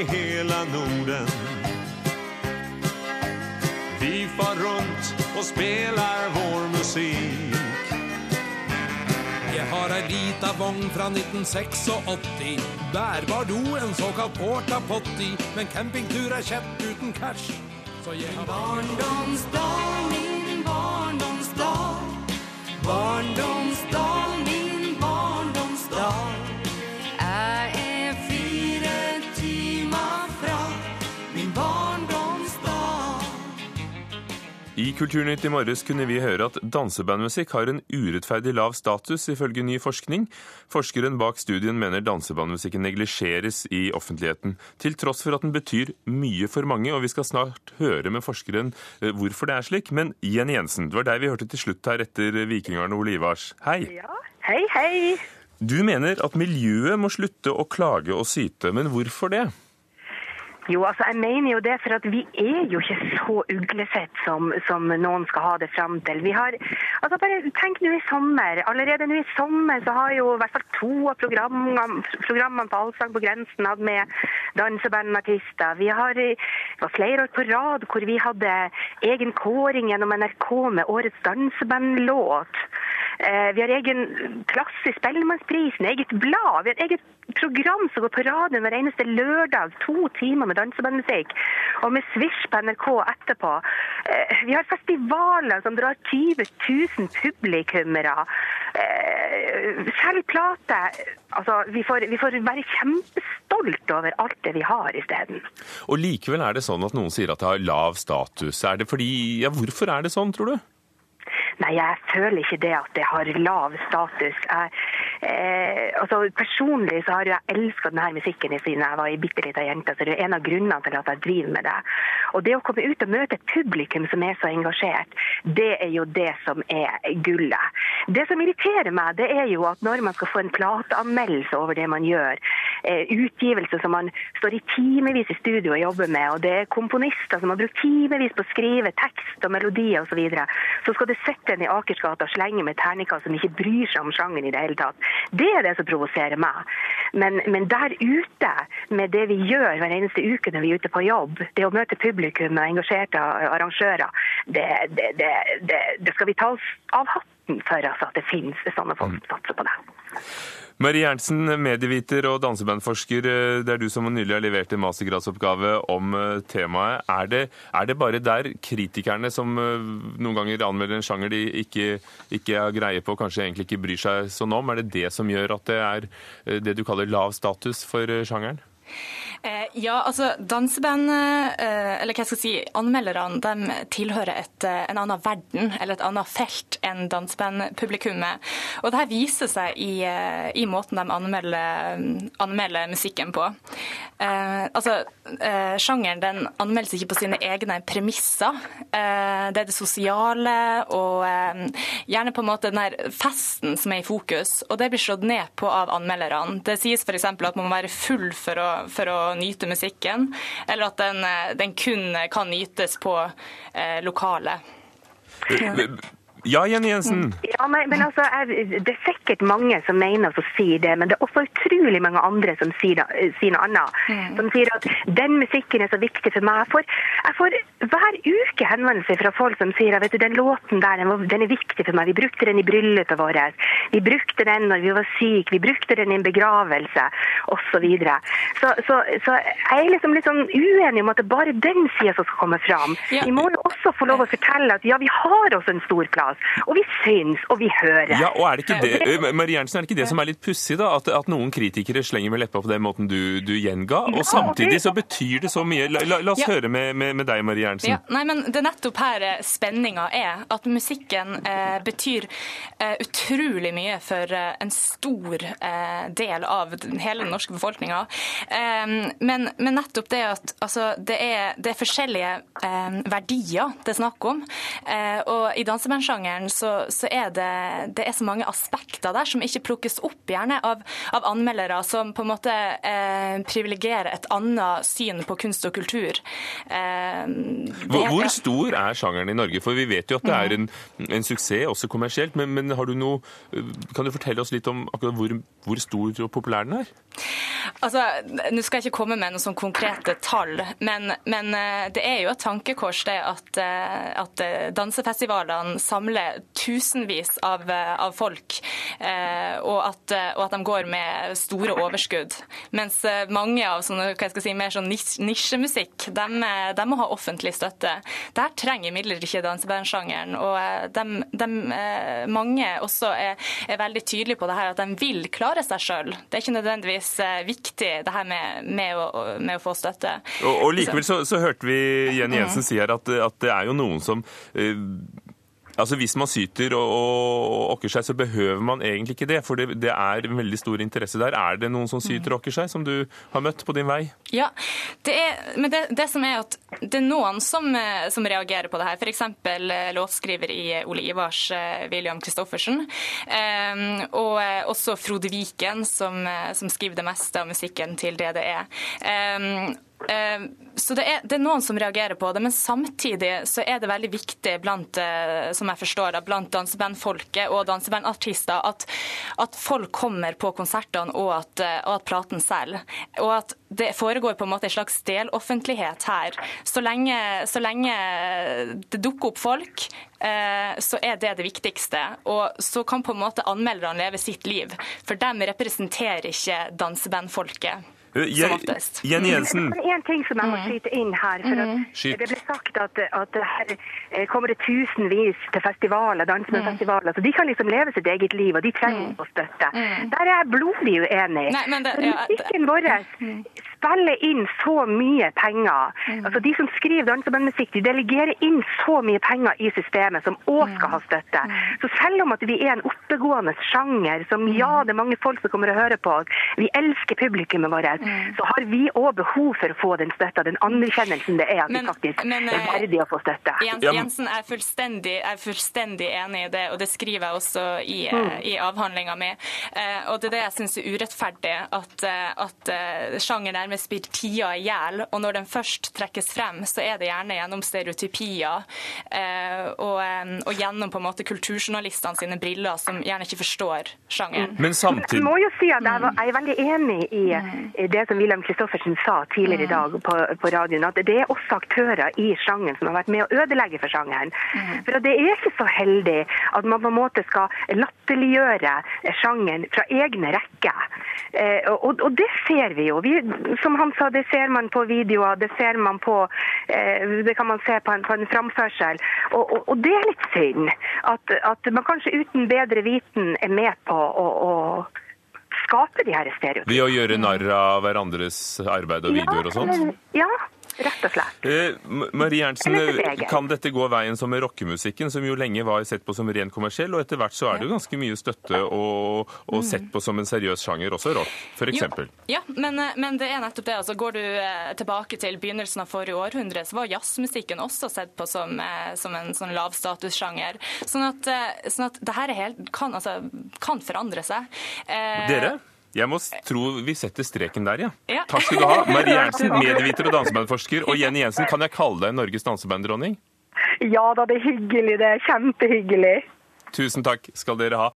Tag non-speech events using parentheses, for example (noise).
i hela Norden. Vi far runt och spelar vår musik. Jeg har ei lita vogn fra 1986. Bærbar do, en såkalt porta potty. Men campingtur er kjeft uten cash. Så jeg har Barndomsdag, min barndomsdag. Barndomsdal, Kulturnytt i morges kunne vi høre at dansebandmusikk har en urettferdig lav status, ifølge ny forskning. Forskeren bak studien mener dansebandmusikken neglisjeres i offentligheten, til tross for at den betyr mye for mange, og vi skal snart høre med forskeren eh, hvorfor det er slik. Men Jenny Jensen, det var deg vi hørte til slutt her etter Vikingarne Ole Ivars. Hei! Hei, hei. Du mener at miljøet må slutte å klage og syte, men hvorfor det? Jo, altså jeg mener jo det, for at vi er jo ikke så uglesett som, som noen skal ha det fram til. Vi har, altså bare tenk nå i sommer. Allerede nå i sommer så har jo i hvert fall to av programmene, programmene på Allsang på grensen hatt med dansebandartister. Vi har det var flere år på rad hvor vi hadde egen kåring gjennom NRK med årets dansebandlåt. Eh, Vi har egen plass i Spellemannsprisen, eget blad. Vi har eget program som går på radioen hver eneste lørdag. To timer med dansebandmusikk. Og med Swish på NRK etterpå. Eh, Vi har festivaler som drar 20 000 publikummere. Eh, Selv plate. Altså, vi får, vi får være kjempestolt over alt det vi har isteden. Og likevel er det sånn at noen sier at det har lav status. Er det fordi, ja, Hvorfor er det sånn, tror du? Nei, jeg føler ikke det at det har lav status. Jeg, eh, altså, personlig så har jeg elsket denne musikken siden jeg var ei bitte lita jente. Så det er en av grunnene til at jeg driver med det. Og det å komme ut og møte et publikum som er så engasjert, det er jo det som er gullet. Det som irriterer meg, det er jo at når man skal få en plateanmeldelse over det man gjør, eh, utgivelse som man står i timevis i studio og jobber med, og det er komponister som har brukt timevis på å skrive tekst og melodier osv., så, videre, så skal du sitte en i Akersgata og slenge med terningkast som ikke bryr seg om sjangeren i det hele tatt. Det er det som provoserer meg. Men, men der ute, med det vi gjør hver eneste uke når vi er ute på jobb, det å møte publikum og engasjerte arrangører, det, det, det, det skal vi ta oss av hatten for altså, at det finnes sånne folk som satser på det. Marie Jernsen, medieviter og dansebandforsker. eh, Det er du som nylig har levert en mastergradsoppgave om eh, temaet. Er det, er det bare der kritikerne som eh, noen ganger anmelder en sjanger de ikke, ikke har greie på, kanskje egentlig ikke bryr seg sånn om? Er det det som gjør at det er det du kaller lav status for sjangeren? Eh, ja, altså danseband, eh, eller hva jeg si, anmelderne de tilhører et, eh, en annen verden, eller et annet felt enn dansebandpublikummet. Og det her viser seg i, i måten de anmelder, anmelder musikken på. Eh, altså, eh, sjangeren den anmeldes ikke på sine egne premisser. Eh, det er det sosiale og gjerne på en måte den her festen som er i fokus, og det blir slått ned på av anmelderne. Det sies f.eks. at man må være full for å, for å nyte musikken, eller at den, eh, den kun kan nytes på eh, lokalet. Ja, Jenny Jensen. Ja, men, men altså, jeg, Det er sikkert mange som mener og sier det, men det er også utrolig mange andre som sier, da- sier noe annet. Som sier at den musikken er så viktig for meg. Jeg får, jeg får hver uke henvendelser fra folk som sier at vet du, den låten der den, den er viktig for meg. Vi brukte den i bryllupet vårt. Vi brukte den når vi var syke. Vi brukte den i en begravelse osv. Så, videre. så, så, så jeg er liksom litt sånn uenig om at det er bare den sida som skal komme fram. Ja. Vi må jo også få lov å fortelle at ja, vi har også en stor plass. Og vi syns, og vi hører. Ja, og er det ikke det, (laughs) Marie Jernsen, er det ikke det som er litt pussig, da? At, at noen kritikere slenger med leppa på den måten du, du gjenga, og samtidig så betyr det så mye. La, la, la oss Ja. høre med, med, med deg, Marie Jernsen. Ja, nei, men Det er nettopp her eh, spenninga er. At musikken eh, betyr eh, utrolig mye for eh, en stor eh, del av den- hele den norske befolkninga. Eh, men, men nettopp det at altså, det, er, det er forskjellige eh, verdier det er snakk om. Eh, og i dansebandssjangeren dansebandssjangeren så, så er det, det er så mange aspekter der som ikke plukkes opp gjerne av, av anmeldere som på en måte eh, privilegerer et annet syn på kunst og kultur. Eh, Hvor, hvor stor er sjangeren i Norge? For vi vet jo at det er en, en suksess, også kommersielt. Men, men har du noe, kan du fortelle oss litt om akkurat hvor, hvor stor og populær den er? Altså, Nå skal jeg ikke komme med noen sånn konkrete tall, men, men eh, det er jo et tankekors det at, eh, at eh, dansefestivalene samler tusenvis av, eh, av folk, eh, og at, eh, og at de går med store overskudd. Mens mange av sånne, hva jeg skal si, mer sånn nis- nisjemusikk, de, de må ha offentlig støtte. Dette trenger imidlertid ikke dansebandsjangeren. Og de, de, mange også er, er veldig tydelige på det her at de vil klare seg sjøl. Det er ikke nødvendigvis viktig det her med, med, å, med å få støtte. Og, og likevel så, så hørte vi Jenny Jensen si her at, at det er jo noen som eh, Altså Hvis man syter og, og okker seg, så behøver man egentlig ikke det. For det, det er en veldig stor interesse der. Er det noen som syter og okker seg, som du har møtt på din vei? Ja, det er, men det, det som er at det er noen som, eh, som reagerer på det her. F.eks. låtskriver i Ole Ivars, eh, William Christoffersen. Eh, og eh, også Frode Viken, som, eh, som skriver det meste av musikken til DDE. det eh, så det er, det er noen som reagerer på det, men samtidig så er det veldig viktig blant, eh, som jeg forstår det, blant dansebandfolket og dansebandartister at, at folk kommer på konsertene og at, eh, og at platen selger. Og at det foregår på en måte en slags deloffentlighet her. Så lenge, så lenge det dukker opp folk, eh, så er det det viktigste. Og så kan på en måte anmelderne leve sitt liv, for de representerer ikke dansebandfolket. Eh, Som Je- oftest. Jenny Jensen, Det er en ting som jeg må skyte inn her. for at Det ble sagt at, at her eh, kommer det tusenvis til festivaler, dansebandfestivaler. Så de kan liksom leve sitt eget liv, og de trenger å støtte. Der er jeg blodig uenig. Nei, det- ja, det- Musikken vår spiller inn så mye penger. Altså De som skriver dansebandmusikk, de delegerer inn så mye penger i systemet som òg skal ha støtte. Så selv om at vi er en oppegående sjanger, som ja, det er mange folk som kommer og hører på, vi elsker publikummet vårt, så har vi òg behov for å få den støtta, den anerkjennelsen det er at Men- vi faktisk men, er verdige å få støtte. Jensen er fullstendig, er fullstendig enig i det, og det skriver jeg også i, mm. i avhandlinga mi. Eh, og det er det jeg syns er urettferdig, at, eh, at eh, sjanger nærmest blir tida i hjel. Og når den først trekkes frem, så er det gjerne gjennom stereotypier eh, og, eh, og gjennom på en måte kulturjournalistene sine briller, som gjerne ikke forstår sjangeren. men samtidig... Jeg må jo si at jeg, var, jeg er veldig enig i i det som William Christoffersen sa tidligere i dag på, på radioen, at det er også aktører i sjangeren som har vært med å ødelegge for sjangeren. For at det er ikke så heldig at man på en måte skal latterliggjøre sjangeren fra egne rekker. Eh, og, og det ser vi jo. Vi, som han sa, det ser man på videoer, det ser man på eh, Det kan man se på en, på en framførsel. Og, og, og det er litt synd at, at man kanskje uten bedre viten er med på å, å skape de her stereotypene. ved å gjøre narr av hverandres arbeid og videoer og sånt? Ja, rett og slett. Eh, Marie eget. kan dette gå veien som med rockemusikken, som jo lenge var sett på som ren kommersiell, og etter hvert så er det jo ganske mye støtte og, og sett på som en seriøs sjanger, også rock, eksempel. Ja, men, eh, men det er nettopp det. Altså, går du eh, tilbake til begynnelsen av forrige århundre, så var jazzmusikken også sett på som, eh, som en sånn lavstatussjanger. Sånn at, sånn at det her er helt, kan, altså, kan forandre seg. Eh, Dere? Jeg må tro vi setter streken der, ja. Ja. Takk skal du ha. Marie (laughs) Ernstsen, medieviter og dansebandforsker. Og Jenny Jensen, kan jeg kalle deg Norges dansebanddronning? Ja da, det er hyggelig. Det er kjempehyggelig. Tusen takk skal dere ha.